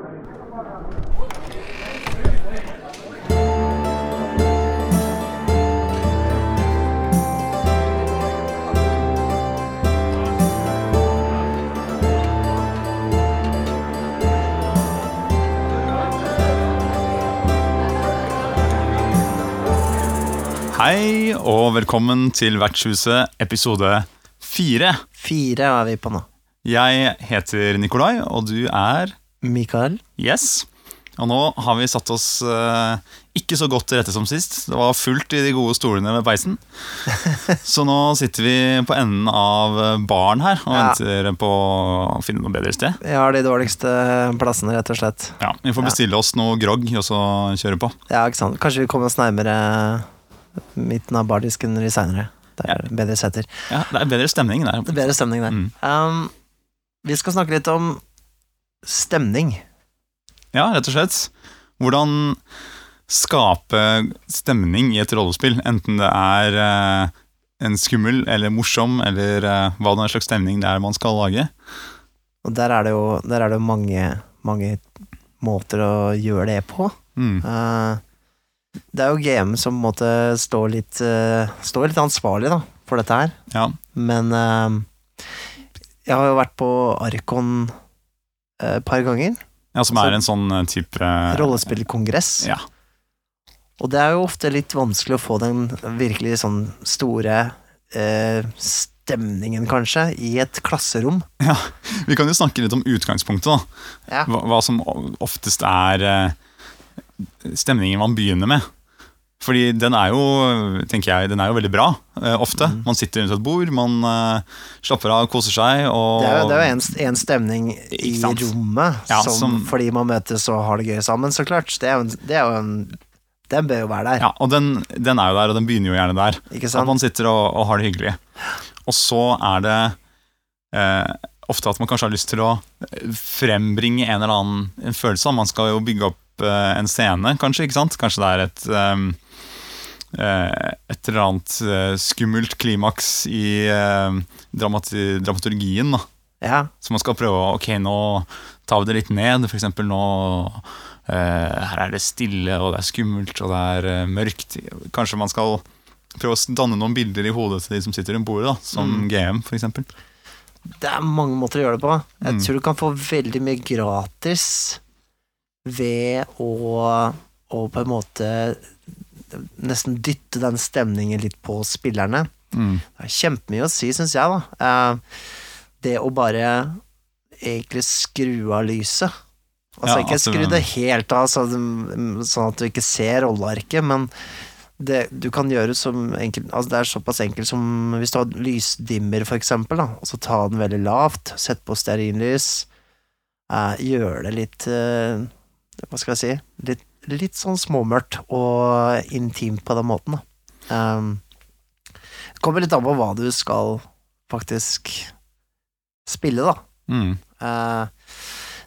Hei og velkommen til Vertshuset episode fire. Fire er vi på nå. Jeg heter Nikolai, og du er Mikael. Yes. Og nå har vi satt oss eh, ikke så godt til rette som sist. Det var fullt i de gode stolene ved peisen. Så nå sitter vi på enden av baren her og Ja. venter på å finne noe bedre sted. Vi har de dårligste plassene, rett og slett. Ja, Vi får Ja. bestille oss noe grogg og så kjøre på. Ja, ikke sant. Kanskje vi kommer oss nærmere midten av bardisken litt seinere. Det er bedre setter. Ja, Det er bedre stemning der. Det er bedre stemning der. Mm. Um, vi skal snakke litt om stemning. Ja, rett og slett. Hvordan skape stemning i et rollespill, enten det er eh, en skummel eller morsom, eller eh, hva det er slags stemning det er man skal lage. Og der er det jo, er det jo mange, mange måter å gjøre det på. Mm. Uh, det er jo GM som måtte stå litt, uh, står litt ansvarlig da, for dette her. Ja. Men uh, jeg har jo vært på Arkon et par ganger. ja, som er en sånn eh, type eh, Rollespillkongress. Ja. Og det er jo ofte litt vanskelig å få den virkelig sånn store eh, stemningen, kanskje, i et klasserom. Ja, Vi kan jo snakke litt om utgangspunktet, da. Ja. Hva, hva som oftest er eh, stemningen man begynner med. Fordi den er jo, tenker jeg, den er jo veldig bra, eh, ofte. Mm. Man sitter rundt et bord, man eh, slapper av, koser seg, og Det er jo, det er jo en, en stemning i rommet, Ja, som, som- fordi man møtes og har det gøy sammen, så klart. Det er jo en, det er jo en Den bør jo være der, Ja, og den, den er jo der, og den begynner jo gjerne der. ikke At man sitter og, og har det hyggelig. Og så er det eh, ofte at man kanskje har lyst til å frembringe en eller annen en følelse. Man skal jo bygge opp eh, en scene, kanskje. ikke sant? Kanskje det er et eh, et eller annet eh, skummelt klimaks i eh, dramati dramaturgien. da. Ja, Så man skal prøve å Ok, nå tar vi det litt ned. For eksempel nå eh, Her er det stille, og det er skummelt, og det er eh, mørkt. Kanskje man skal prøve å danne noen bilder i hodet til de som sitter rundt bordet, da, som Mm. GM, eksempel. det er mange måter å gjøre det på. Jeg Mm. tror du kan få veldig mye gratis ved å, å på en måte nesten dytte den stemningen litt på spillerne. Mm. Det er kjempemye å si, syns jeg, da. Eh, det å bare egentlig skru av lyset. Altså Ja, ikke altså- skru det helt av, så, sånn at du ikke ser rollearket, men det du kan gjøre som enkelt Altså det er såpass enkelt som hvis du har lysdimmer, for eksempel, da, og så ta den veldig lavt, sett på stearinlys, eh, gjør det litt eh, Hva skal jeg si? Litt, litt sånn småmørkt og intimt på den måten, Det Um, kommer litt an på hva du skal faktisk spille, da. Mm. Uh,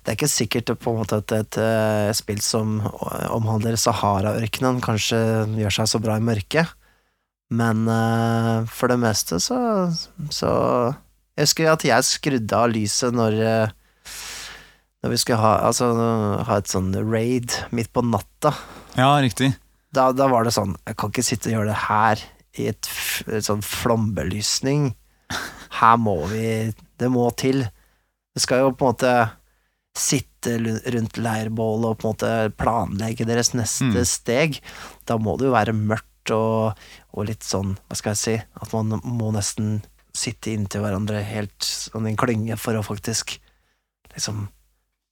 det er ikke sikkert på en måte at et eh, spill som omhandler Sahara-ørkenen, kanskje gjør seg så bra i mørket, men uh, for det meste så, så Jeg husker at jeg skrudde av lyset når eh, når vi skulle ha, altså, ha et sånn raid midt på natta. Ja, riktig. Da, da var det sånn Jeg kan ikke sitte og gjøre det her i et, et sånn flombelysning. Her må vi Det må til. Du skal jo på en måte sitte rundt leirbålet og på en måte planlegge deres neste Mm. steg. Da må det jo være mørkt og, og litt sånn, hva skal jeg si, at man må nesten sitte inntil hverandre helt sånn i en klynge for å faktisk liksom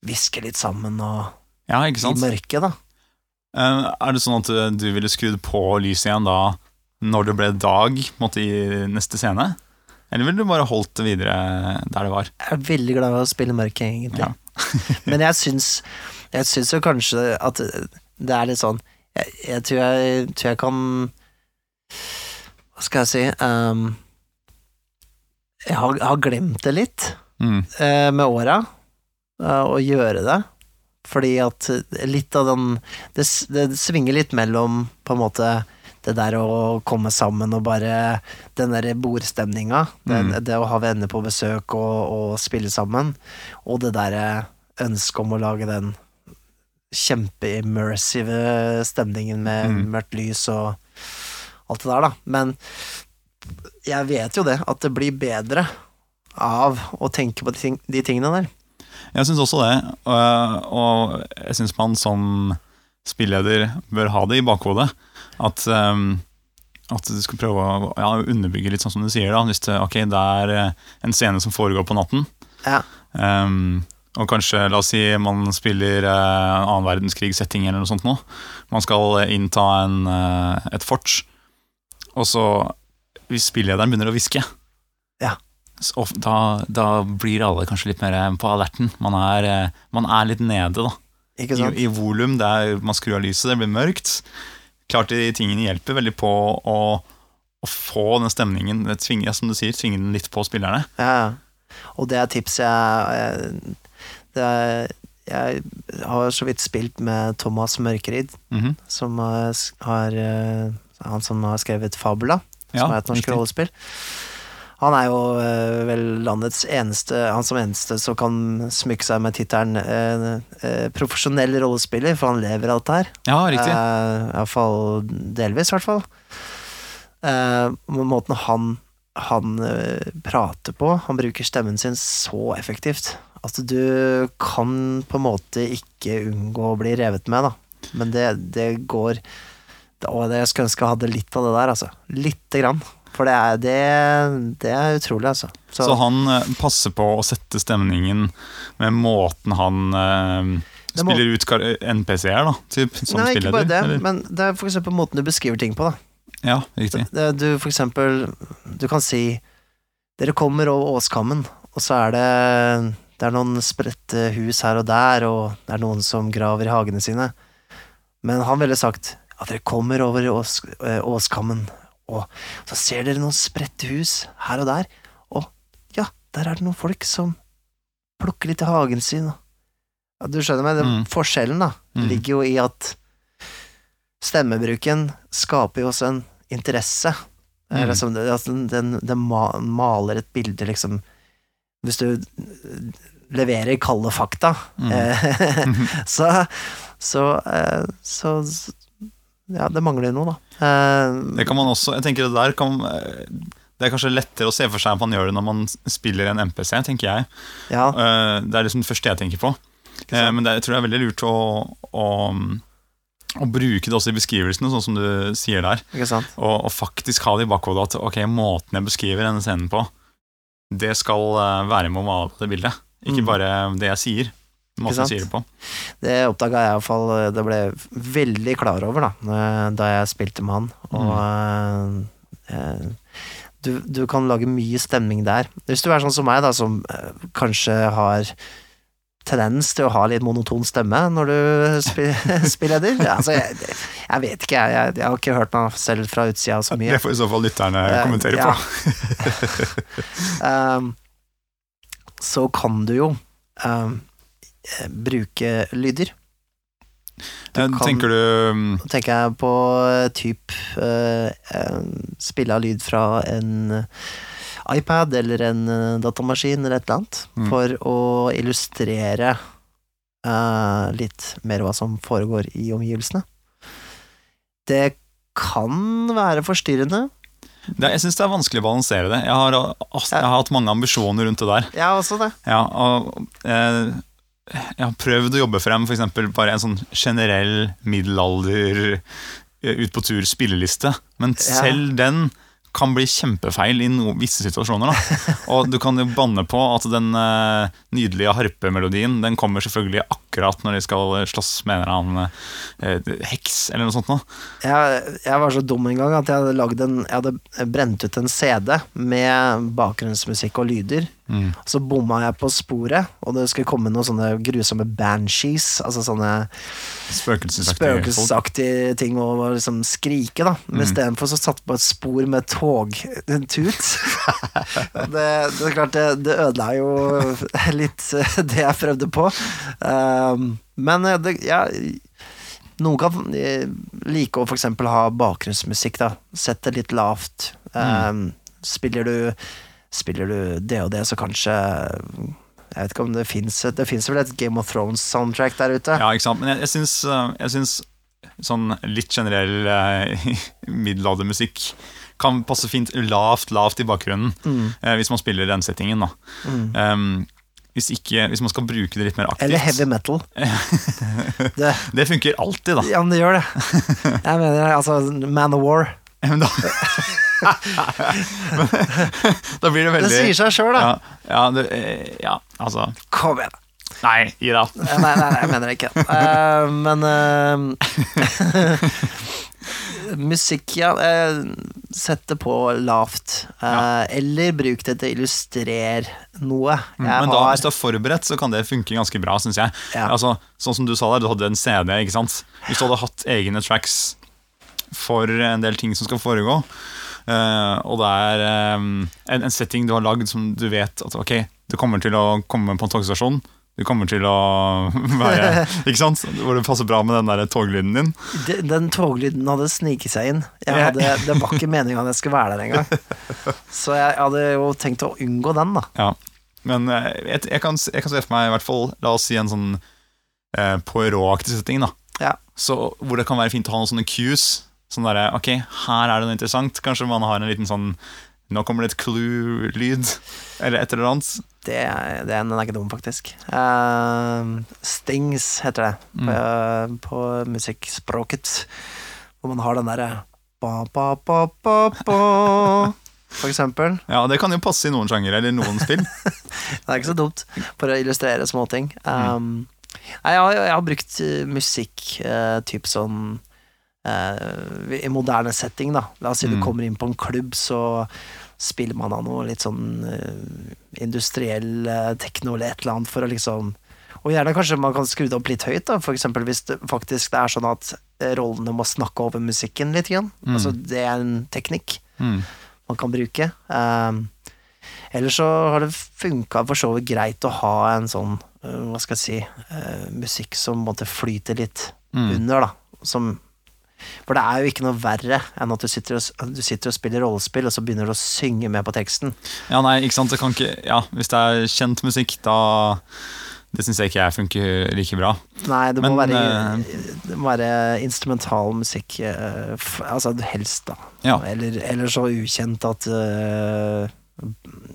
hviske litt sammen og Ja, ikke i mørket, da. Eh, er det sånn at du ville skrudd på lyset igjen da når det ble dag måtte, i neste scene? Eller ville du bare holdt det videre der det var? Jeg er veldig glad i å spille mørket, egentlig. Ja. Men jeg syns, jeg syns jo kanskje at det er litt sånn Jeg, jeg, tror, jeg tror jeg kan Hva skal jeg si um, Jeg har, har glemt det litt Mm. uh, med åra, å gjøre det. Fordi at litt av den det, det svinger litt mellom på en måte det der å komme sammen og bare Den der bordstemninga. Det, Mm. det å ha venner på besøk og, og spille sammen. Og det derre ønsket om å lage den kjempeimmersive stemningen med Mm. mørkt lys og alt det der, da. Men jeg vet jo det, at det blir bedre av å tenke på de, ting, de tingene der. Jeg syns også det, og, og jeg syns man som spilleder bør ha det i bakhodet. At, um, at du skal prøve å ja, underbygge litt sånn som du sier. da Hvis det, okay, det er eh, en scene som foregår på natten, Ja, um, og kanskje, la oss si man spiller uh, annen verdenskrigssetting eller noe sånt nå. Man skal innta en, eh, et fort, og så hvis spillederen begynner å hviske Ja. Da, da blir alle kanskje litt mer på alerten. Man er, eh, man er litt nede, da. ikke sant? I, i volum. Man skrur av lyset, det blir mørkt. Klart de tingene hjelper veldig på å, å få den stemningen, tvinge, som du sier, tvinge den litt på spillerne. Ja, ja. Og det er tips jeg, jeg det er, Jeg har så vidt spilt med Thomas Mørkerid, -hmm. som har, har eh, Han som har skrevet Fabula, Ja, som er et norsk riktig. rollespill. Han er jo eh, vel landets eneste Han som eneste som kan smykke seg med tittelen eh, eh, profesjonell rollespiller, for han lever av dette her. Ja, riktig. Eh, Iallfall delvis, i hvert fall. Eh, måten han, han eh, prater på, han bruker stemmen sin så effektivt at du kan på en måte ikke unngå å bli revet med, da. Men det, det går Å, jeg skulle ønske jeg hadde litt av det der, altså. Lite grann. For det er, det, det er utrolig, altså. Så, han eh, passer på å sette stemningen med måten han eh, spiller ut NPC-er, da, typ, som Nei, ikke bare det, eller? men det er eksempel måten du beskriver ting på, da. Ja, riktig. Du for eksempel Du kan si Dere kommer over åskammen Og så er det Det er noen spredte hus her og der Og det er noen som graver i hagene sine Men han ville sagt At dere kommer over ås, eh, åskammen Og så ser dere noen spredte hus Her og der Og ja, der er det noen folk som Plukker litt i hagen sin ja, Du skjønner meg, den Mm. forskjellen da Mm. Ligger jo i at Stemmebruken skaper jo også en interesse. Mm. Det- altså, den, den maler et bilde, liksom Hvis du leverer kalde fakta, Mm. eh, så så, eh, så Ja, det mangler noe, da. Uh, Det kan man også, jeg tenker det der kan eh, Det er kanskje lettere å se for seg at man gjør det når man spiller en MPC, tenker jeg. ja, Eh, Det er liksom det første jeg tenker på. Men det, jeg tror det er veldig lurt å, å, å bruke det også i beskrivelsene, sånn som du sier der. Og, og faktisk ha det i bakhodet at ok, måten jeg beskriver denne scenen på, det skal være med å male det bildet. Ikke Mm. bare det jeg sier. Måten sier det på. Det oppdaga jeg iallfall Det ble veldig klar over da eh, Da jeg spilte med han. Og mm. eh, du, du kan lage mye stemning der. Hvis du er sånn som meg, da, som eh, kanskje har tendens til å ha litt monoton stemme når du spi spiller leder. Altså, jeg, jeg vet ikke, jeg, jeg. Har ikke hørt meg selv fra utsida så mye. Det får i så fall lytterne uh, kommentere ja. på. Um, så kan du jo um, eh, bruke lyder. Du Eh, kan- Tenker du mm, tenker jeg på eh, typ eh, eh, spille av lyd fra en eh, iPad eller en eh, datamaskin eller et eller annet, Mm. for å illustrere Uh, litt mer hva som foregår i omgivelsene. Det kan være forstyrrende. det, Jeg syns det er vanskelig å balansere det. Jeg har, jeg har hatt mange ambisjoner rundt det der. Jeg har også det. Ja, og eh, jeg har prøvd å jobbe frem for eksempel bare en sånn generell middelalder eh, ut på tur spilleliste, men Ja. selv den kan bli kjempefeil i no, visse situasjoner. Da. Og du kan jo banne på at den uh, nydelige harpemelodien Den kommer selvfølgelig akkurat når de skal slåss med en eller annen eh, heks eller noe sånt. noe. Jeg, jeg var så dum en gang at jeg hadde, en, jeg hadde brent ut en CD med bakgrunnsmusikk og lyder. Mm. Så bomma jeg på sporet, og det skulle komme noen sånne grusomme banshees. Altså sånne Spøkelsesaktige spøkelsesaktige ting og liksom skrike, da. Men Mm. istedenfor så satte jeg på et spor med togtut. det, det er klart, det, det ødela jo litt eh, det jeg prøvde på. Um, men eh, det, ja, noen kan eh, like å eksempel ha bakgrunnsmusikk, da. Sette litt lavt. Um, spiller du Spiller du det og det, så kanskje Jeg vet ikke om det fins Det fins vel et Game of Thrones-soundtrack der ute? Ja, ikke sant? Men jeg, jeg syns, eh, jeg syns sånn litt generell eh, middelaldermusikk kan passe fint lavt, lavt i bakgrunnen eh, hvis man spiller den settingen. da. Um, hvis, ikke, hvis man skal bruke det litt mer aktivt. Eller heavy metal. det, Det funker alltid, da. ja, men det gjør det. Jeg mener altså Man of War. Men da, da blir det veldig Det sier seg sjøl, da. ja, ja, det, eh, ja, altså Kom igjen. Nei, gi deg. Nei, nei, jeg mener det ikke. Eh, men eh, Musikk, ja. eh, Sett det på lavt. Eh, Ja. Eller bruk det til å illustrere noe. Jeg Men da, har hvis du er forberedt, så kan det funke ganske bra, syns jeg. Ja. Altså, sånn som du sa der, du hadde en CD, ikke sant. Hvis du hadde hatt egne tracks for en del ting som skal foregå, eh, og det er en, en setting du har lagd som du vet at ok, du kommer til å komme på en togstasjon, du kommer til å være Ikke sant? Hvor det passer bra med den der toglyden din. Den, den toglyden hadde sniket seg inn. Jeg hadde, det var ikke meninga at jeg skulle være der engang. Så jeg hadde jo tenkt å unngå den, da. Ja. Men eh, jeg, jeg, kan, jeg kan se for meg i hvert fall, la oss si en sånn eh, Poirot-aktig setting, da. Ja. Så hvor det kan være fint å ha noen sånne cues. Sånn derre, ok, her er det noe interessant. Kanskje man har en liten sånn Nå kommer det et clue-lyd, eller et eller annet. Det, det, den er ikke dum, faktisk. Uh, Stings heter det på, på musikkspråket. Hvor man har den derre For eksempel. Ja, Det kan jo passe i noen sjangere eller noen spill. Det er ikke så dumt for å illustrere småting. Um, nei, jeg, har, jeg har brukt eh, musikk uh, typ sånn uh, I moderne setting, da. La oss si du Mm. kommer inn på en klubb, så spiller man av noe litt sånn eh, industriell uh, tekno eller et eller annet for å liksom Og gjerne kanskje man kan skru det opp litt høyt, da. For eksempel hvis det faktisk er sånn at eh, rollene må snakke over musikken litt. Igjen. Mm. Altså, det er en teknikk Mm. man kan bruke. Um, ellers så har det funka for så vidt greit å ha en sånn, uh, hva skal jeg si, uh, musikk som måtte flyte litt Mm. under, da. Som, for det er jo ikke noe verre enn at du sitter, og, du sitter og spiller rollespill, og så begynner du å synge med på teksten. Ja, nei, ikke sant. Det kan ikke, ja, Hvis det er kjent musikk, da Det syns jeg ikke jeg funker like bra. Nei, det må, Men, være, det må være instrumental musikk, uh, altså helst, da. Ja. Eller, eller så ukjent at uh,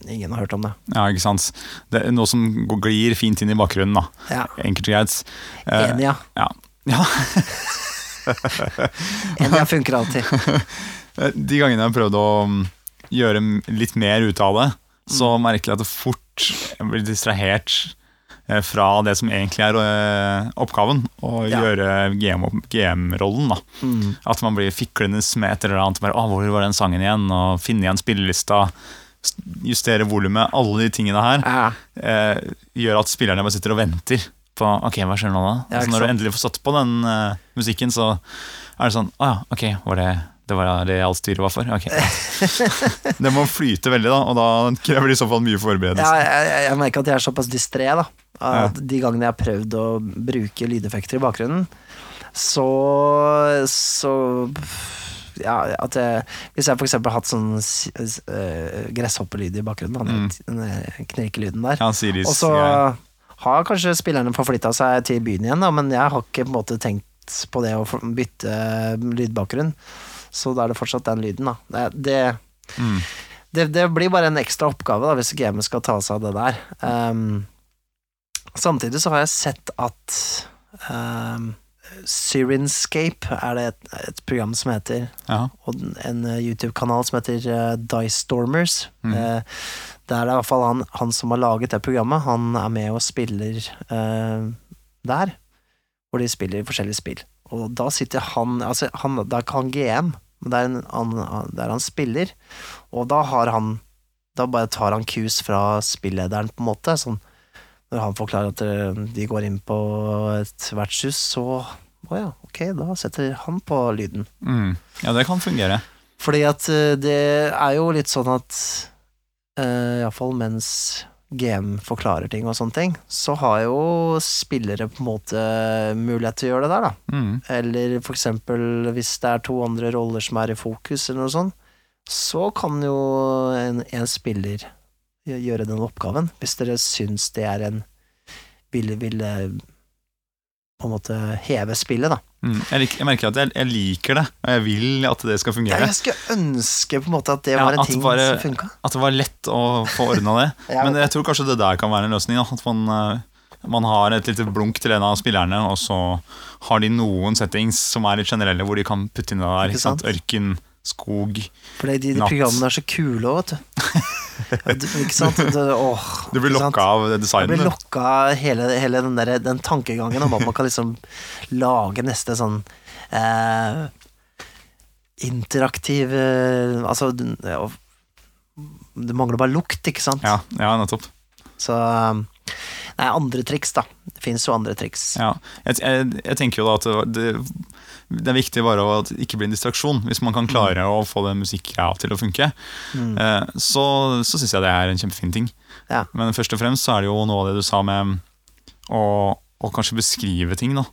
ingen har hørt om det. Ja, ikke sant. Det er noe som glir fint inn i bakgrunnen, da. Ja, Enkelt og greit. Eh, Enig, ja. ja. ja. Enig, ja funker alltid. De gangene jeg har prøvd å mm, gjøre litt mer ut av det, så Mm. merker jeg at det fort jeg blir distrahert eh, fra det som egentlig er eh, oppgaven, å Ja. gjøre GM GM-rollen. GM Mm. At man blir fiklende med et eller annet. Bare, å, 'Hvor var den sangen igjen?' Og finne igjen spillelista. Justere volumet. Alle de tingene her Ja. eh, gjør at spillerne bare sitter og venter på Ok, hva skjer nå da? Ja, så når du endelig får satt på den uh, musikken, så er det sånn Å ja, ok, var det det var det alt styret var for? Ok. det må flyte veldig, da, og da krever det i så fall mye forberedelse. Ja, jeg, jeg, jeg merker at jeg er såpass distré, da. Ja. De gangene jeg har prøvd å bruke lydeffekter i bakgrunnen, så Så ja, at jeg, Hvis jeg eksempel har hatt sånn eh, gresshoppelyd i bakgrunnen, den, mm. knirkelyden der, Ja, og så greier. Har kanskje spillerne forflytta seg til byen igjen, da, men jeg har ikke på en måte tenkt på det å bytte lydbakgrunn. Så da er det fortsatt den lyden, da. Det, det mm. det, det blir bare en ekstra oppgave da, hvis gamet skal ta seg av det der. Um, samtidig så har jeg sett at um, Syrinscape er det et, et program som heter, Ja. og en YouTube-kanal som heter uh, Dice Stormers. Mm. Eh, det er i hvert fall han, han som har laget det programmet. Han er med og spiller eh, der, hvor de spiller forskjellige spill. Og da sitter han Altså, han, det er ikke han GM, men det er, en, han, det er han spiller, og da har han Da bare tar han kus fra spillederen, på en måte. Sånn når han forklarer at eh, de går inn på et vertshus, så Å ja, ok, da setter han på lyden. Mm. ja, det kan fungere. Fordi at eh, det er jo litt sånn at uh, Iallfall mens GM forklarer ting og sånne ting, så har jo spillere på en måte mulighet til å gjøre det der, da. Mm. Eller for eksempel hvis det er to andre roller som er i fokus, eller noe sånt, så kan jo en, en spiller gjøre den oppgaven. Hvis dere syns det er en ville, vil eh, på en måte heve spillet, da. Mm. Jeg, lik, jeg merker at jeg, jeg liker det, og jeg vil at det skal Ja, fungere. jeg skulle ønske på en måte at det Ja, var en ting bare- som funka. At det var lett å få ordna det. Ja. Men jeg tror kanskje det der kan være en løsning. Da. At man, eh, man har et lite blunk til en av spillerne, og så har de noen settings som er litt generelle, hvor de kan putte inn det der. Ikke sant? Ørken, skog. For de, de Natt. programmene er så kule òg, vet du. Du. Ikke sant? Du, åh, Du blir lokka av Jeg blir lokka av hele, hele den, der, den tankegangen om at man kan liksom lage neste sånn eh, interaktiv eh, Altså, ja, det mangler bare lukt, ikke sant? Ja, ja, nettopp. Så eh, Nei, andre triks, da. Det fins jo andre triks. Ja. Jeg, jeg, jeg tenker jo da at det, det er viktig bare å ikke bli en distraksjon. Hvis man kan klare å få den musikkgreia til å funke, Mm. eh, så, så syns jeg det er en kjempefin ting. Ja. Men først og fremst så er det jo noe av det du sa med å, å kanskje beskrive ting, da.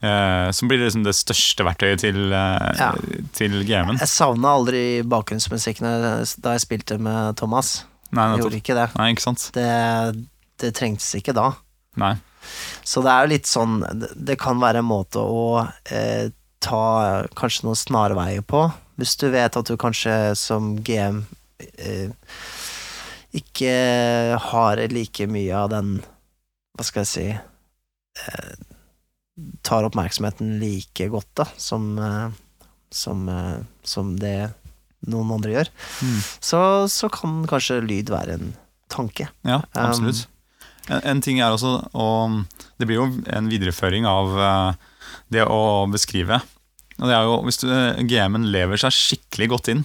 Eh, som blir liksom det største verktøyet til, eh, Ja. til GM-en. Jeg savna aldri bakgrunnsmusikken da jeg spilte med Thomas. Nei, Jeg gjorde ikke det. Nei, ikke sant? Det, det trengtes ikke da. Nei. Så det er jo litt sånn Det, kan være en måte å eh, ta kanskje noen snarveier på, hvis du vet at du kanskje som GM eh, ikke har like mye av den Hva skal jeg si eh, Tar oppmerksomheten like godt, da, som, eh, som, eh, som det noen andre gjør. Mm. Så, så kan kanskje lyd være en tanke. Ja, Um, absolutt. En, en ting er også og Det blir jo en videreføring av eh, det å beskrive. Og det er jo, Hvis du, GM-en lever seg skikkelig godt inn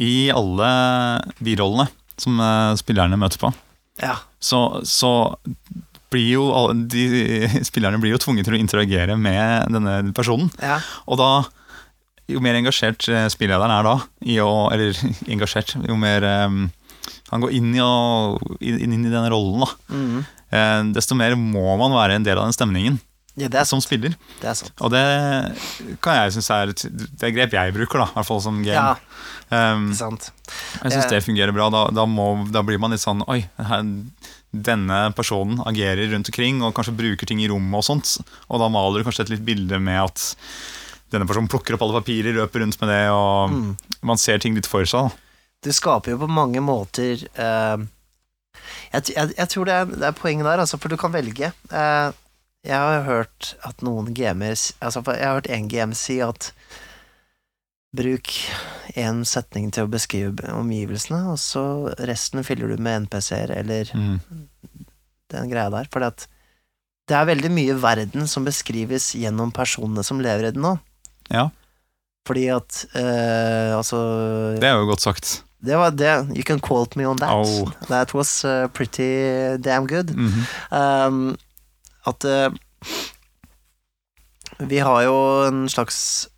i alle birollene som eh, spillerne møter på, Ja. så, så blir jo alle, de spillerne blir jo tvunget til å interagere med denne personen. ja. Og da, jo mer engasjert eh, spillederen er da, i å, eller engasjert, jo mer um, han går inn i, å, inn, inn i denne rollen, da, Mhm. Eh, desto mer må man være en del av den stemningen ja, det er som spiller. Det er sant. Og det kan jeg synes er et det er grep jeg bruker, da, i hvert fall som game. Ja, Um, sant. jeg syns det fungerer bra. Da, da, må, da blir man litt sånn Oi, denne personen agerer rundt omkring og kanskje bruker ting i rommet og sånt. Og da maler du kanskje et litt bilde med at denne personen plukker opp alle papirer, løper rundt med det, og Mm. man ser ting litt for seg. Da. Du skaper jo på mange måter eh, jeg, jeg, jeg tror det er, det er poenget der, altså, for du kan velge. Eh, jeg har hørt at noen gamer altså, Jeg har hørt en GM si at bruk én setning til å beskrive omgivelsene, og så resten fyller du med NPC-er eller Mm. den greia der. For det er veldig mye verden som beskrives gjennom personene som lever i den nå. Ja, Fordi at eh, altså det er jo godt sagt. Det var det. You can quote me on that. Oh. That was uh, pretty damn good. Mhm. Um, at uh, Vi har jo en slags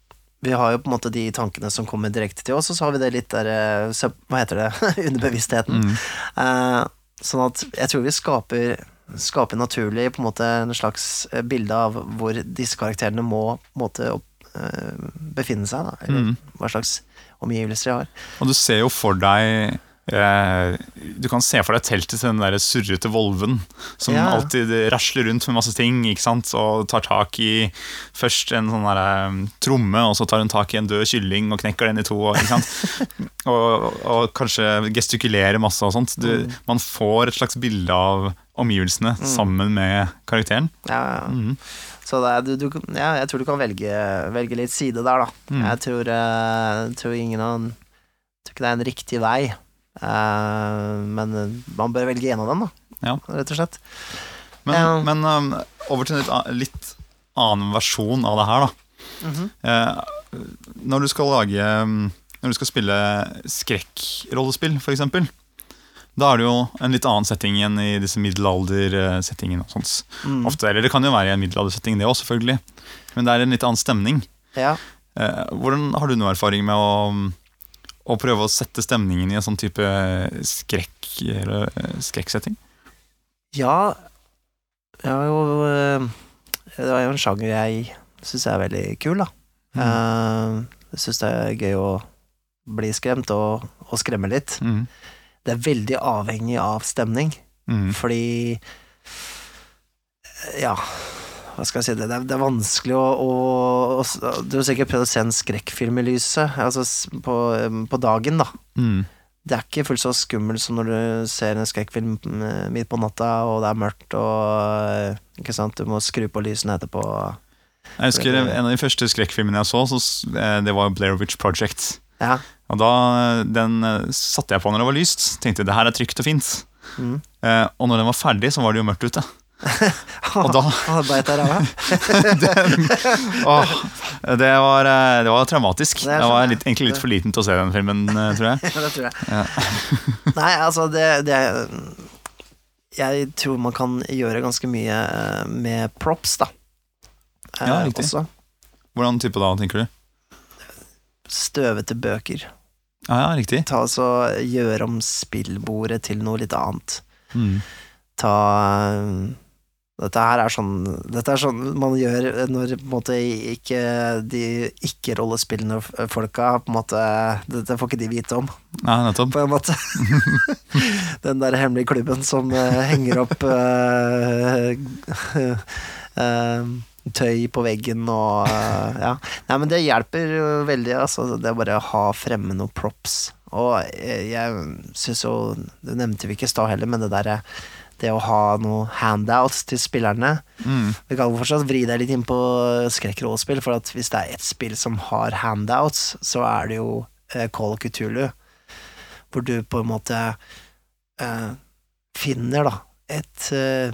Vi har jo på en måte de tankene som kommer direkte til oss, og så har vi det litt der uh, Hva heter det? Underbevisstheten. Mm. Uh, sånn at jeg tror vi skaper Skaper naturlig på en måte en slags uh, bilde av hvor disse karakterene må på en måte uh, befinne seg, da. Eller Mm. hva slags omgivelser jeg har. Og du ser jo for deg eh, Du kan se for deg teltet til den der surrete volven som Ja. alltid rasler rundt med masse ting ikke sant? og tar tak i først en sånn der, um, tromme, og så tar hun tak i en død kylling og knekker den i to. Ikke sant? og, og kanskje gestikulerer masse og sånt. Du, Mm. Man får et slags bilde av omgivelsene sammen med karakteren. Ja, ja. Mhm. Så er, du, du, ja, jeg tror du kan velge, velge litt side der, da. Mm. Jeg tror, uh, tror ingen av tror ikke det er en riktig vei. Uh, men man bør velge en av dem, da. Ja. Rett og slett. Men, Ja. men um, over til en litt, annen versjon av det her, da. Mhm. Eh, når du skal lage um, Når du skal spille skrekkrollespill, f.eks., da er det jo en litt annen setting enn i disse middelaldersettingene. Mm. Ofte, eller Det kan jo være i en middelaldersetting, det òg, selvfølgelig. Men det er en litt annen stemning. Ja. Eh, hvordan Har du noe erfaring med å, å prøve å sette stemningen i en sånn type skrekk, eller, eh, skrekksetting? ja Jeg har jo eh, Det er jo en sjanger jeg syns er veldig kul, da. Mm. Jeg syns det er gøy å bli skremt og, og skremme litt. Mm. Det er veldig avhengig av stemning. Mm. Fordi Ja, hva skal jeg si det, det er, det er vanskelig å, å, å Du har sikkert prøvd å se en skrekkfilm i lyset, altså på, på dagen, da. Mm. Det er ikke fullt så skummelt som når du ser en skrekkfilm mm, midt på natta, og det er mørkt, og ikke sant, du må skru på lysene etterpå. Jeg husker En av de første skrekkfilmene jeg så, så eh, det var Blair Witch Project. Ja. Og da, Den eh, satte jeg på når det var lyst. Tenkte det her er trygt og fint. Mm. Eh, og når den var ferdig, så var det jo mørkt ute. Og da beit deg ræva? Det, var, eh, det var traumatisk. Det Jeg var sånn, litt, egentlig litt for liten til å se den filmen, eh, tror jeg. Ja, det tror jeg. Nei, altså, det, det Jeg tror man kan gjøre ganske mye med props, da. Eh, Ja, riktig. Også. Hvordan type da, tenker du? Støvete bøker. Ja, ja. Ta altså, Gjøre om spillbordet til noe litt annet. Mm. Ta eh, Dette her er sånn Dette er sånn man gjør når måte ikke de ikke-rollespillende folka på en måte Dette får ikke de vite om. Nei, nettopp. på en måte. Den der hemmelige klubben som eh, henger opp eh, eh, tøy på veggen og eh, Ja. Nei, men det hjelper jo veldig, altså. Det er bare å ha fremme noen props. Og jeg, jeg syns jo Det nevnte vi ikke i stad heller, men det derre det å ha noen handouts til spillerne Mm. Vi kan fortsatt vri deg litt inn på skrekkrollespill, for at hvis det er ett spill som har handouts, så er det jo eh, Call of Cthulhu, hvor du på en måte eh, finner da et eh,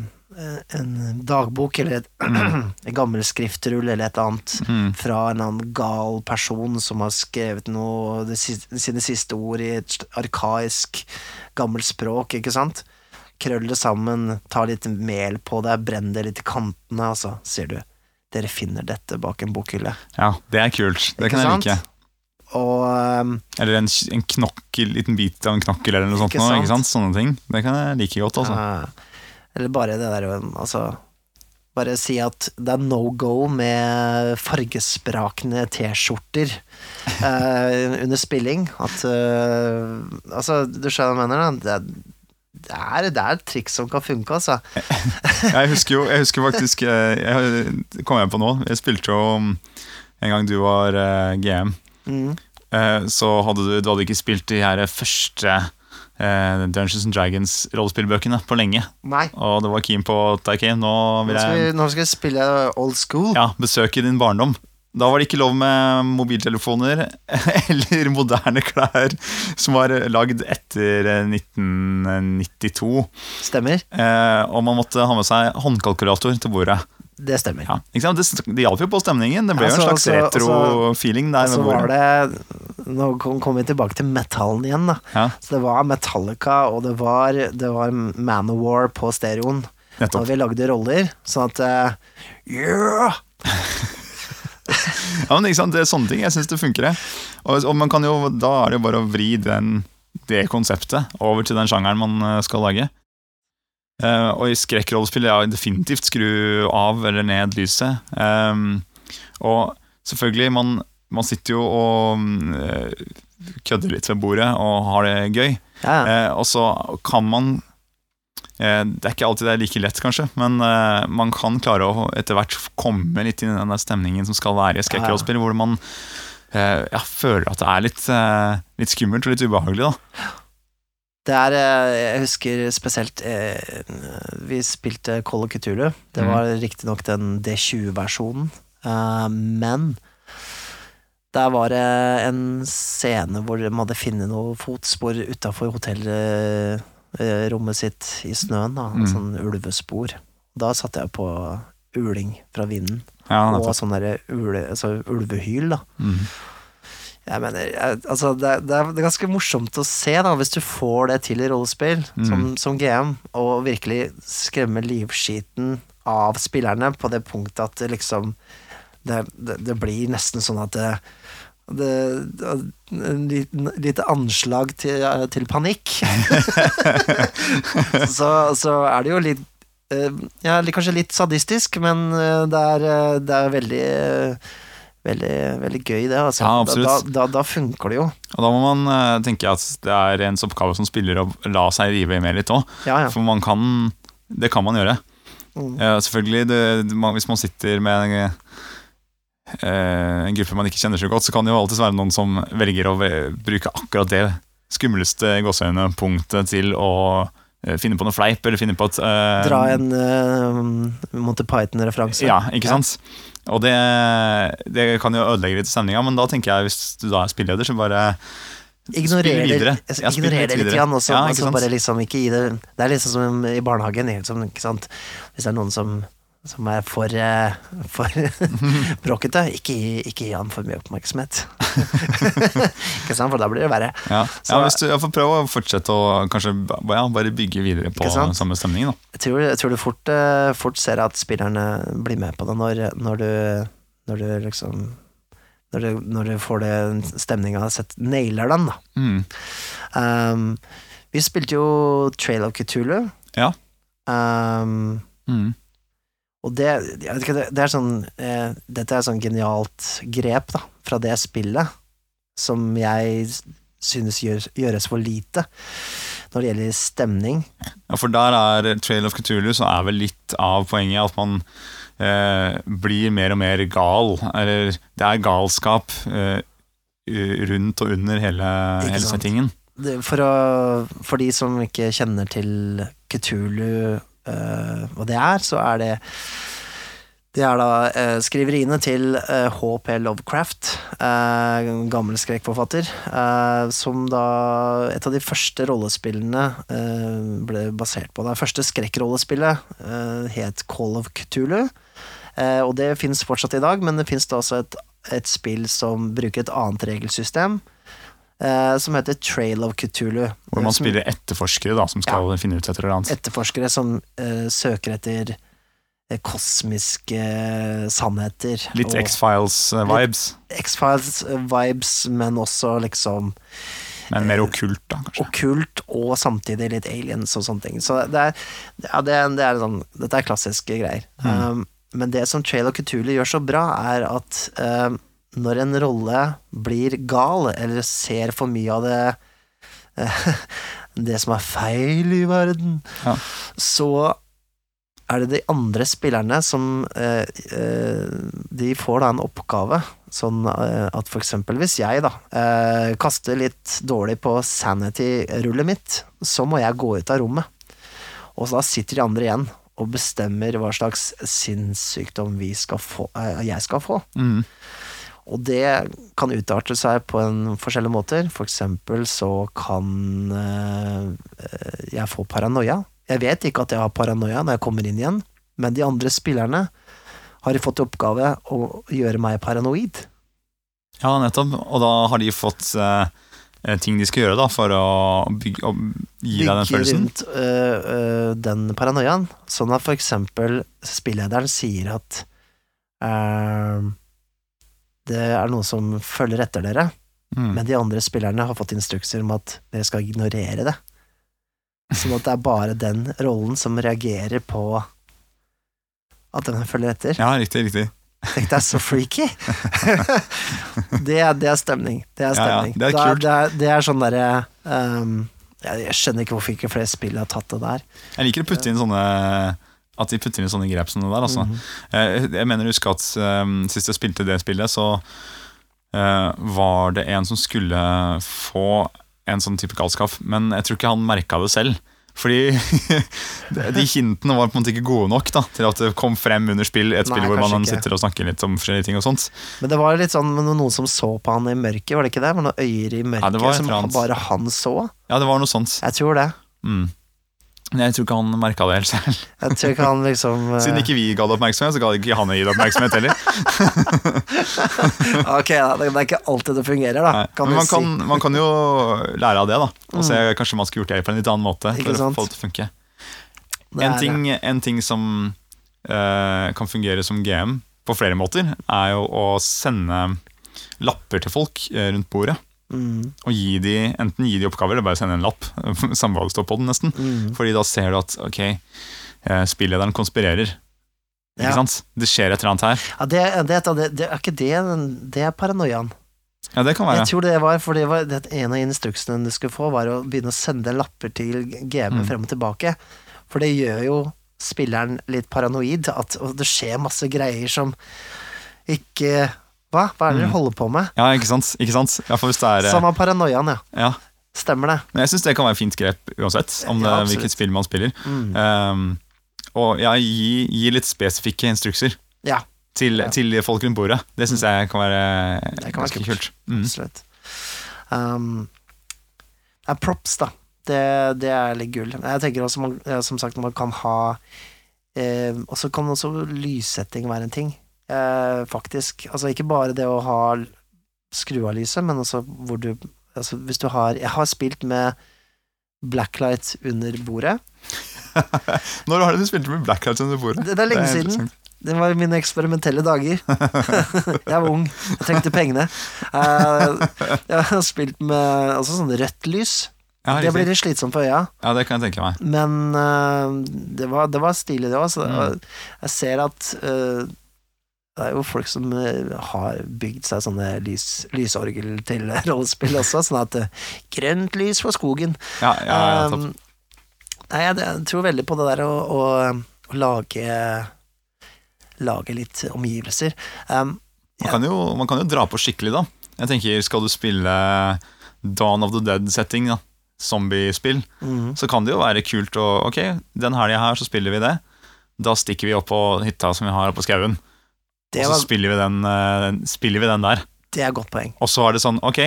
en dagbok eller et, en gammel skriftrull eller et eller annet Mm. fra en annen gal person som har skrevet noe det siste, sine siste ord i et arkaisk gammelt språk, ikke sant? Krøll det sammen, ta litt mel på det, brenn det litt i kantene, og så sier du dere finner dette bak en bokhylle. Ja, det er kult. Det Ikke kan jeg like. Og um, Eller en, en knokkel, liten bit av en knokkel eller noe sånt. Ikke Nå, sant? ikke sant? Sånne ting. Det kan jeg like godt, altså. eh, Eller bare det der Altså bare si at det er no go med fargesprakende T-skjorter eh, under spilling. At eh, Altså, du skjønner hva jeg mener? da? Det er, det er, det er et triks som kan funke, altså. Jeg husker jo jeg husker faktisk eh, jeg, kom hjem på nå Jeg spilte jo um, en gang du var eh, GM. Mm. eh, så hadde du, du hadde ikke spilt de her første eh, Dungeons and Dragons-rollespillbøkene på lenge. Nei. Og det var keen på ok, nå Nå vil skal, vi, jeg nå skal vi spille old school. ja, besøke din barndom. Da var det ikke lov med mobiltelefoner eller moderne klær som var lagd etter eh, 1992. Stemmer. Eh, og man måtte ha med seg håndkalkulator til bordet. Det stemmer. Ja? Det, det hjalp jo på stemningen. Det ble jo en Altså, slags altså, retro-feeling der. Og så var det Nå kom kom vi tilbake til metallen igjen, da. Ja, Så det var Metallica, og det var, det var Manowar på stereoen. Da nettopp. vi lagde roller, sånn at uh, Yeah! Ja, men ikke sant? Det er sånne ting. Jeg syns det funker, det. Og, og man kan jo, da er det jo bare å vri den, det konseptet over til den sjangeren man eh, skal lage. Eh, og i skrekkrollespill ja, definitivt skru av eller ned lyset. Um, og selvfølgelig, man, man sitter jo og eh, kødder litt ved bordet og har det gøy. Ja, ja. Eh, og så kan man Det er ikke alltid det er like lett, kanskje, men uh, man kan klare å etter hvert komme litt inn i den stemningen som skal være i skrekkrollspill, hvor man uh, ja, føler at det er litt, uh, litt skummelt og litt ubehagelig. da Det er eh, Jeg husker spesielt eh, Vi spilte Call of Cthulhu. Det var mm. riktignok den D20-versjonen, eh, men der var det en scene hvor de hadde funnet noen fotspor utafor hotellrommet sitt i snøen. Da, en mm. sånn ulvespor. Da satte jeg på uling fra vinden, Ja, og sånn derre ule, altså ulvehyl, da. Mhm. Jeg mener, altså det, det, er, det er ganske morsomt å se, da, hvis du får det til i rollespill, Mm. som, som GM, og virkelig skremme livskiten av spillerne på det punktet at det liksom Det, det, det blir nesten sånn at det det, lite anslag til, til panikk. så, så er det jo litt eh, Ja, kanskje litt sadistisk, men eh, det er, eh, det er veldig veldig, veldig gøy, det. Altså. Ja, da, absolutt. da, da funker det jo. Og da må man uh, tenke at det er ens oppgave som spiller å la seg rive med litt òg. Ja, ja. For man kan Det kan man gjøre. Mm. Uh, selvfølgelig, det, man, Hvis man sitter med en, uh, en gruppe man ikke kjenner så godt, så kan det jo alltid være noen som velger å bruke akkurat det skumleste gåseøyne punktet til å eh, finne på noe fleip, eller finne på at uh, Dra en uh, Monty Python-referanse. Ja, ikke sant? Og det, det kan jo ødelegge litt stemninga, men da tenker jeg hvis du da er spilleder, så bare Ignorer det, Ja, ignorer det litt, grann, og Ja, ikke så sant? bare liksom ikke det Det er liksom som i barnehagen. Liksom? Hvis det er noen som, som er for, eh, for bråkete, ikke, ikke gi han for mye oppmerksomhet. ikke sant, for da blir det verre. Ja, ja hvis du får prøve å fortsette å kanskje ja, bare bygge videre på samme stemning. da Jeg tror, jeg tror du fort, eh, fort ser at spillerne blir med på det når, når du Når du liksom når du, når du får det stemninga Nailer den, da. mm. Um, vi spilte jo Trail of Cthulhu. Ja. Um, Mm. Og det, det, er sånn eh, Dette er sånn genialt grep da, fra det spillet, som jeg synes gjør, gjøres for lite når det gjelder stemning. Ja, for der er Trail of Cthulhu, så er vel litt av poenget at man eh, blir mer og mer gal. Eller det er galskap eh, rundt og under hele, hele settingen. For, å, for de som ikke kjenner til Cthulhu, eh, hva det er, så er det det er da eh, skriveriene til eh, H.P. Lovecraft, eh, gammel skrekkforfatter, eh, som da Et av de første rollespillene eh, ble basert på. Det første skrekkrollespillet eh, het Call of Cthulhu, og det fins fortsatt i dag, men det fins da også et, et spill som bruker et annet regelsystem, eh, som heter Trail of Cthulhu. Hvor man Som- spiller etterforskere da, som skal finne ut et eller annet. etterforskere som eh, søker etter eh, kosmiske eh, sannheter. Litt X-Files-vibes, X-Files-vibes, men også liksom men mer okkult, da, kanskje. okkult, og samtidig litt aliens og sånne ting. Så det er, ja, det er, det er sånn, dette er klassiske greier. Um, men det som Trail of Cthulhu gjør så bra, er at um, når en rolle blir gal, eller ser for mye av det det som er feil i verden, Ja. så er det de andre spillerne som eh, eh, De får da en oppgave. Sånn eh, at for eksempel hvis jeg da eh, kaster litt dårlig på sanity-rullet mitt, så må jeg gå ut av rommet. Og så da sitter de andre igjen og bestemmer hva slags sinnssykdom vi skal få, eh, jeg skal få. Mm. Og det kan utarte seg på en forskjellige måter. For eksempel så kan eh, jeg få paranoia. Jeg vet ikke at jeg har paranoia når jeg kommer inn igjen, men de andre spillerne har fått i oppgave å gjøre meg paranoid. Ja, nettopp. Og da har de fått eh, ting de skal gjøre da, for å, bygge, å gi deg den følelsen? Bygge rundt øh, øh, den paranoiaen. Sånn at for eksempel spillederen sier at øh, det er noen som følger etter dere, Mm. men de andre spillerne har fått instrukser om at dere skal ignorere det. Sånn at det er bare den rollen som reagerer på at den følger etter. Ja, riktig, riktig. Tenk deg så freaky! det, er, det er stemning. Det er Ja, ja, det er kult. Det er, det er sånn derre um, jeg skjønner ikke hvorfor ikke flere spill har tatt det der. Jeg liker å putte inn sånne At de putter inn sånne grep som det der. Altså. Mm Jeg, jeg mener å huske at um, sist jeg spilte det spillet, så uh, var det en som skulle få en sånn type galskap, men jeg tror ikke han merka det selv. Fordi de hintene var på en måte ikke gode nok da, til at det kom frem under spill. Et Nei, spill hvor man ikke. sitter og snakker litt om forskjellige ting og sånt. Men det var litt sånn noen som så på han i mørket, var det ikke det? Med noen øyer i mørket Ja, det var et som bare han så. Ja, det var noe sånt. Jeg tror det. Mm. Jeg tror ikke han merka det helt selv. Jeg tror ikke han liksom eh, Siden ikke vi ga det oppmerksomhet, så ga ikke han gi det oppmerksomhet heller. Ok, da, det er ikke alltid det fungerer, da. Kan Men man kan, man kan jo lære av det, da. Og se Mm. kanskje man skulle gjort det på en litt annen måte. For å få det til å funke si. Det En ting, en ting som uh, kan fungere som GM på flere måter, er jo å sende lapper til folk eh, rundt bordet. Mm, Og gi de, enten gi de oppgaver eller bare sende en lapp. Samme hva det står på den, nesten. mm. Fordi da ser du at ok, eh, spillederen konspirerer. Ikke Ja. sant? Det skjer et eller annet her. Ja, det, det, det, det er ikke det Det er paranoiaen. Ja, det kan være. Jeg tror det var for det var en av instruksene du skulle få, var å begynne å sende lapper til GM Mm. frem og tilbake. For det gjør jo spilleren litt paranoid, at det skjer masse greier som ikke Hva? Hva er det dere Mm. holder på med? Ja, ikke sant? Ikke sant? Ja, for hvis det er eh, Samme paranoiaen, ja. Ja. Stemmer det. Men jeg syns det kan være fint grep uansett, om det, Ja, hvilket spill man spiller. Mm. Um, og ja, gi, gi litt spesifikke instrukser Ja, til, til folk rundt bordet. Det syns jeg kan være Det kan være ganske kult. kult. Mm. Um, det er props, da. Det, det er litt gull. Jeg tenker også, man, som sagt, man kan ha eh, Og så kan også lyssetting være en ting, eh, faktisk. Altså ikke bare det å ha skru av lyset, men også hvor du Altså hvis du har Jeg har spilt med blacklight under bordet. Når har du spilt med Blacklight under bordet? Det, det er lenge Det er siden. Det var mine eksperimentelle dager. jeg var ung, jeg trengte pengene. Eh, jeg har spilt med altså sånn rødt lys. Ja, Det blir litt slitsomt for øya, ja, det kan jeg tenke meg. men uh, det, var, det var stilig, det òg. Mm. Jeg ser at eh, det er jo folk som eh, har bygd seg sånne lys, lysorgel til rollespill også, sånn at eh, grønt lys for skogen. Ja, ja, ja. Um, nei, jeg, tror veldig på det der å, å, å lage Lage litt omgivelser. Um, Man kan, jo, man kan jo dra på skikkelig, da. Jeg tenker, Skal du spille Dawn of the Dead-setting, da, zombiespill, mhm. så kan det jo være kult å Ok, den helga her så spiller vi det. Da stikker vi opp på hytta som vi har oppe på skauen, og så spiller vi, den, eh, spiller vi den der. det er godt poeng. Og så er det sånn Ok,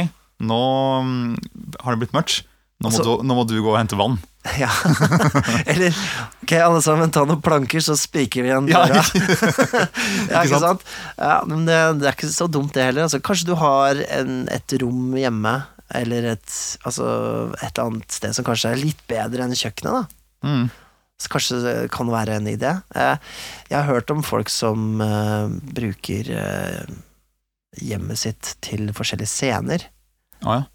nå mm, har det blitt mørkt. Nå må, Altså- du, nå må du gå og hente vann. Ja. Eller ok, alle sammen, ta noen planker, så spiker vi igjen Ja, døra. ikke ja, ikke sant? Ja, men det, det er ikke så dumt, det heller. Altså, kanskje du har en, et rom hjemme, eller et, altså, et eller annet sted som kanskje er litt bedre enn kjøkkenet. da Mm. Så kanskje det kan være en idé. Eh, Jeg har hørt om folk som eh, bruker eh, hjemmet sitt til forskjellige scener. Å, ja.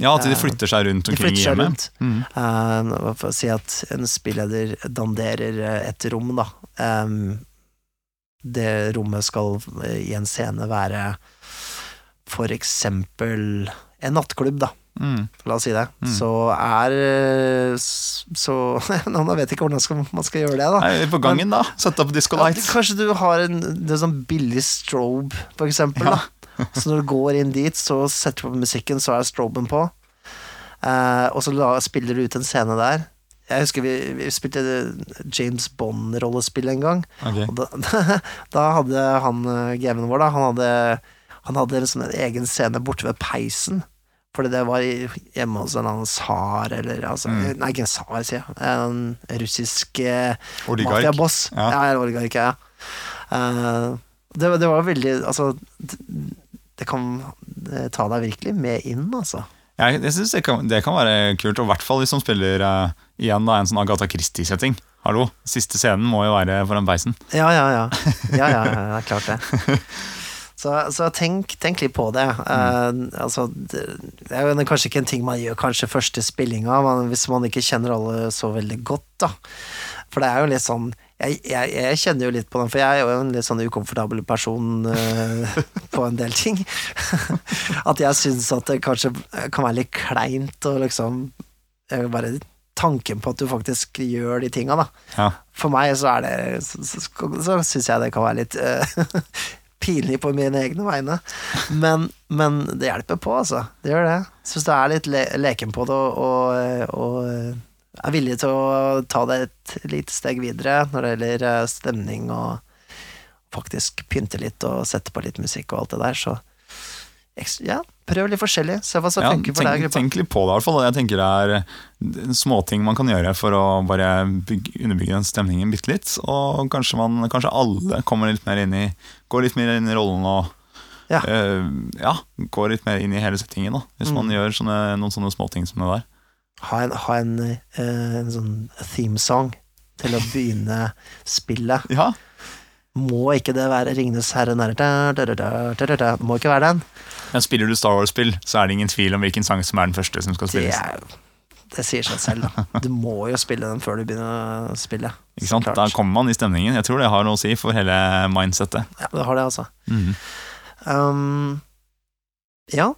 ja, at de flytter seg rundt omkring i hjemmet. Mm. Uh, For å si at en spilleder danderer et rom, da. Um, det rommet skal i en scene være for eksempel en nattklubb, da. Mm. La oss si det. Mm. Så er eh, Så Nå vet jeg ikke hvordan skal, man skal gjøre det, da. Nei, på gangen, da. Sette opp disco Ja, kanskje du har en det er sånn billig strobe, for eksempel. Ja. Da. Så når du går inn dit, så setter du på musikken, så er stroben på. Eh, og så la, spiller du ut en scene der. Jeg husker vi, vi spilte James Bond-rollespill en gang. Okay. Og da, da hadde han eh, gamen vår, da, han hadde, han hadde liksom en egen scene borte ved peisen. Fordi det var hjemme hos en annen tsar, eller altså, Mm. Nei, ikke en tsar, sier jeg. En russisk eh, Mafiaboss. Ja. Ja, ja oligark, ja. Uh, det, det var veldig Altså, det, det kan eh, ta deg virkelig med inn, altså. Jeg, jeg synes det kan, det kan være kult, og i hvert fall hvis man spiller uh, igjen da, en sånn Agatha Christie-setting. Hallo, Siste scenen må jo være foran peisen. Ja, ja, ja. Ja, ja, ja, klart det. Så, så tenk, tenk litt på det. Eh, altså, det, er jo kanskje ikke en ting man gjør kanskje første spillinga, hvis man ikke kjenner alle så veldig godt, da. For det er jo litt sånn jeg, jeg, jeg kjenner jo litt på den, for jeg er jo en litt sånn ukomfortabel person uh, på en del ting. at jeg syns at det kanskje kan være litt kleint å liksom eh, Bare tanken på at du faktisk gjør de tinga, da. Ja. For meg så er det Så, så, så syns jeg det kan være litt eh, pinlig på mine egne vegne. Men, men det hjelper på, altså. Det gjør det. Syns du er litt le leken på det og, og, og er villig til å ta det et lite steg videre når det gjelder eh, stemning og faktisk pynte litt og sette på litt musikk og alt det der, så ja, prøv litt forskjellig. Se hva som Ja, funker for deg. tenk, gruppa. tenk litt på det, i hvert fall. Jeg tenker det er småting man kan gjøre for å bare bygge, underbygge den stemningen bitte litt. Og kanskje, man, kanskje alle kommer litt mer inn i Går litt mer inn i rollen og Ja. eh, ja, går litt mer inn i hele settingen. Da, hvis man Mm. gjør sånne, noen sånne småting som det der. ha en, ha en, eh, en sånn themesong til å begynne spillet. Ja, Må ikke det være Ringenes herre nær da, da, da, da, da, da, da. Må ikke være den. Men spiller du Star Wars-spill, så er det ingen tvil om hvilken sang som er den første som skal Det spilles. er det sier seg selv, da. Du må jo spille den før du begynner å spille. Ikke sant? Da kommer man i stemningen. Jeg tror det har noe å si for hele mindsettet. Ja, det har det, altså. Mhm. Um, ja,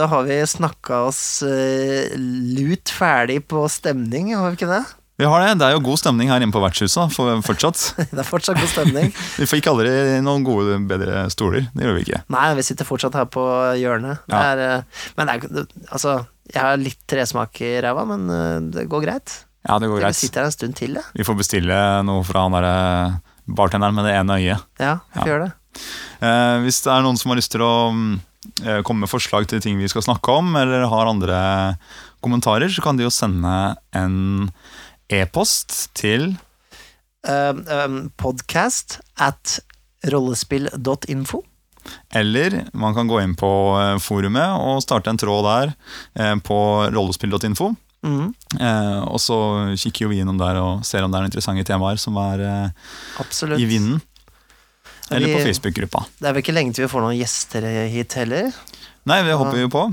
da har vi snakka oss eh, lut ferdig på stemning, har vi ikke det? Vi har det. Det er jo god stemning her inne på vertshuset for, fortsatt. Det er fortsatt god stemning. Vi fikk aldri noen gode, bedre stoler. Det gjør vi ikke. Nei, vi sitter fortsatt her på hjørnet. Det er, eh, men det er, altså, jeg har litt tresmak i ræva, men eh, det går greit. Ja, det går Vi greit. sitter her en stund til, det. Vi får bestille noe fra han derre bartenderen med det ene øyet. Ja, vi får Ja. gjøre det. Eh, hvis det er noen som har lyst til å mm, eh, komme med forslag til ting vi skal snakke om, eller har andre kommentarer, så kan de jo sende en e-post til Um, um, podcast at rollespill.info. Eller man kan gå inn på eh, forumet og starte en tråd der eh, på rollespill.info. Mm. Eh, og så kikker jo vi innom der og ser om det er interessante temaer som er eh, i vinden. Eller Vi- på Facebook-gruppa. Det er vel ikke lenge til vi får noen gjester hit heller. Nei, det håper vi på.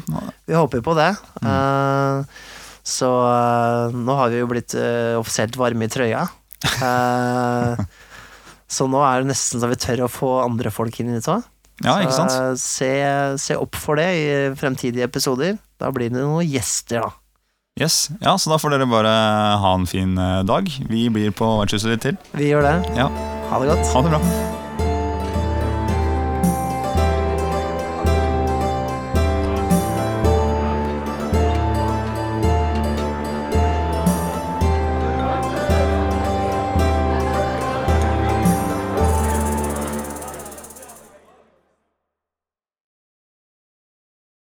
Vi håper på det. Mm. Eh, så eh, nå har vi jo blitt eh, offisielt varme i trøya. Eh, så nå er det nesten så vi tør å få andre folk inn i det òg. Ja, ikke sant? Se, se opp for det i fremtidige episoder. Da blir det noen gjester, da. Yes. Ja, Så da får dere bare ha en fin dag. Vi blir på vertshuset litt til. Vi gjør det. Ja. Ha det godt. Ha det bra.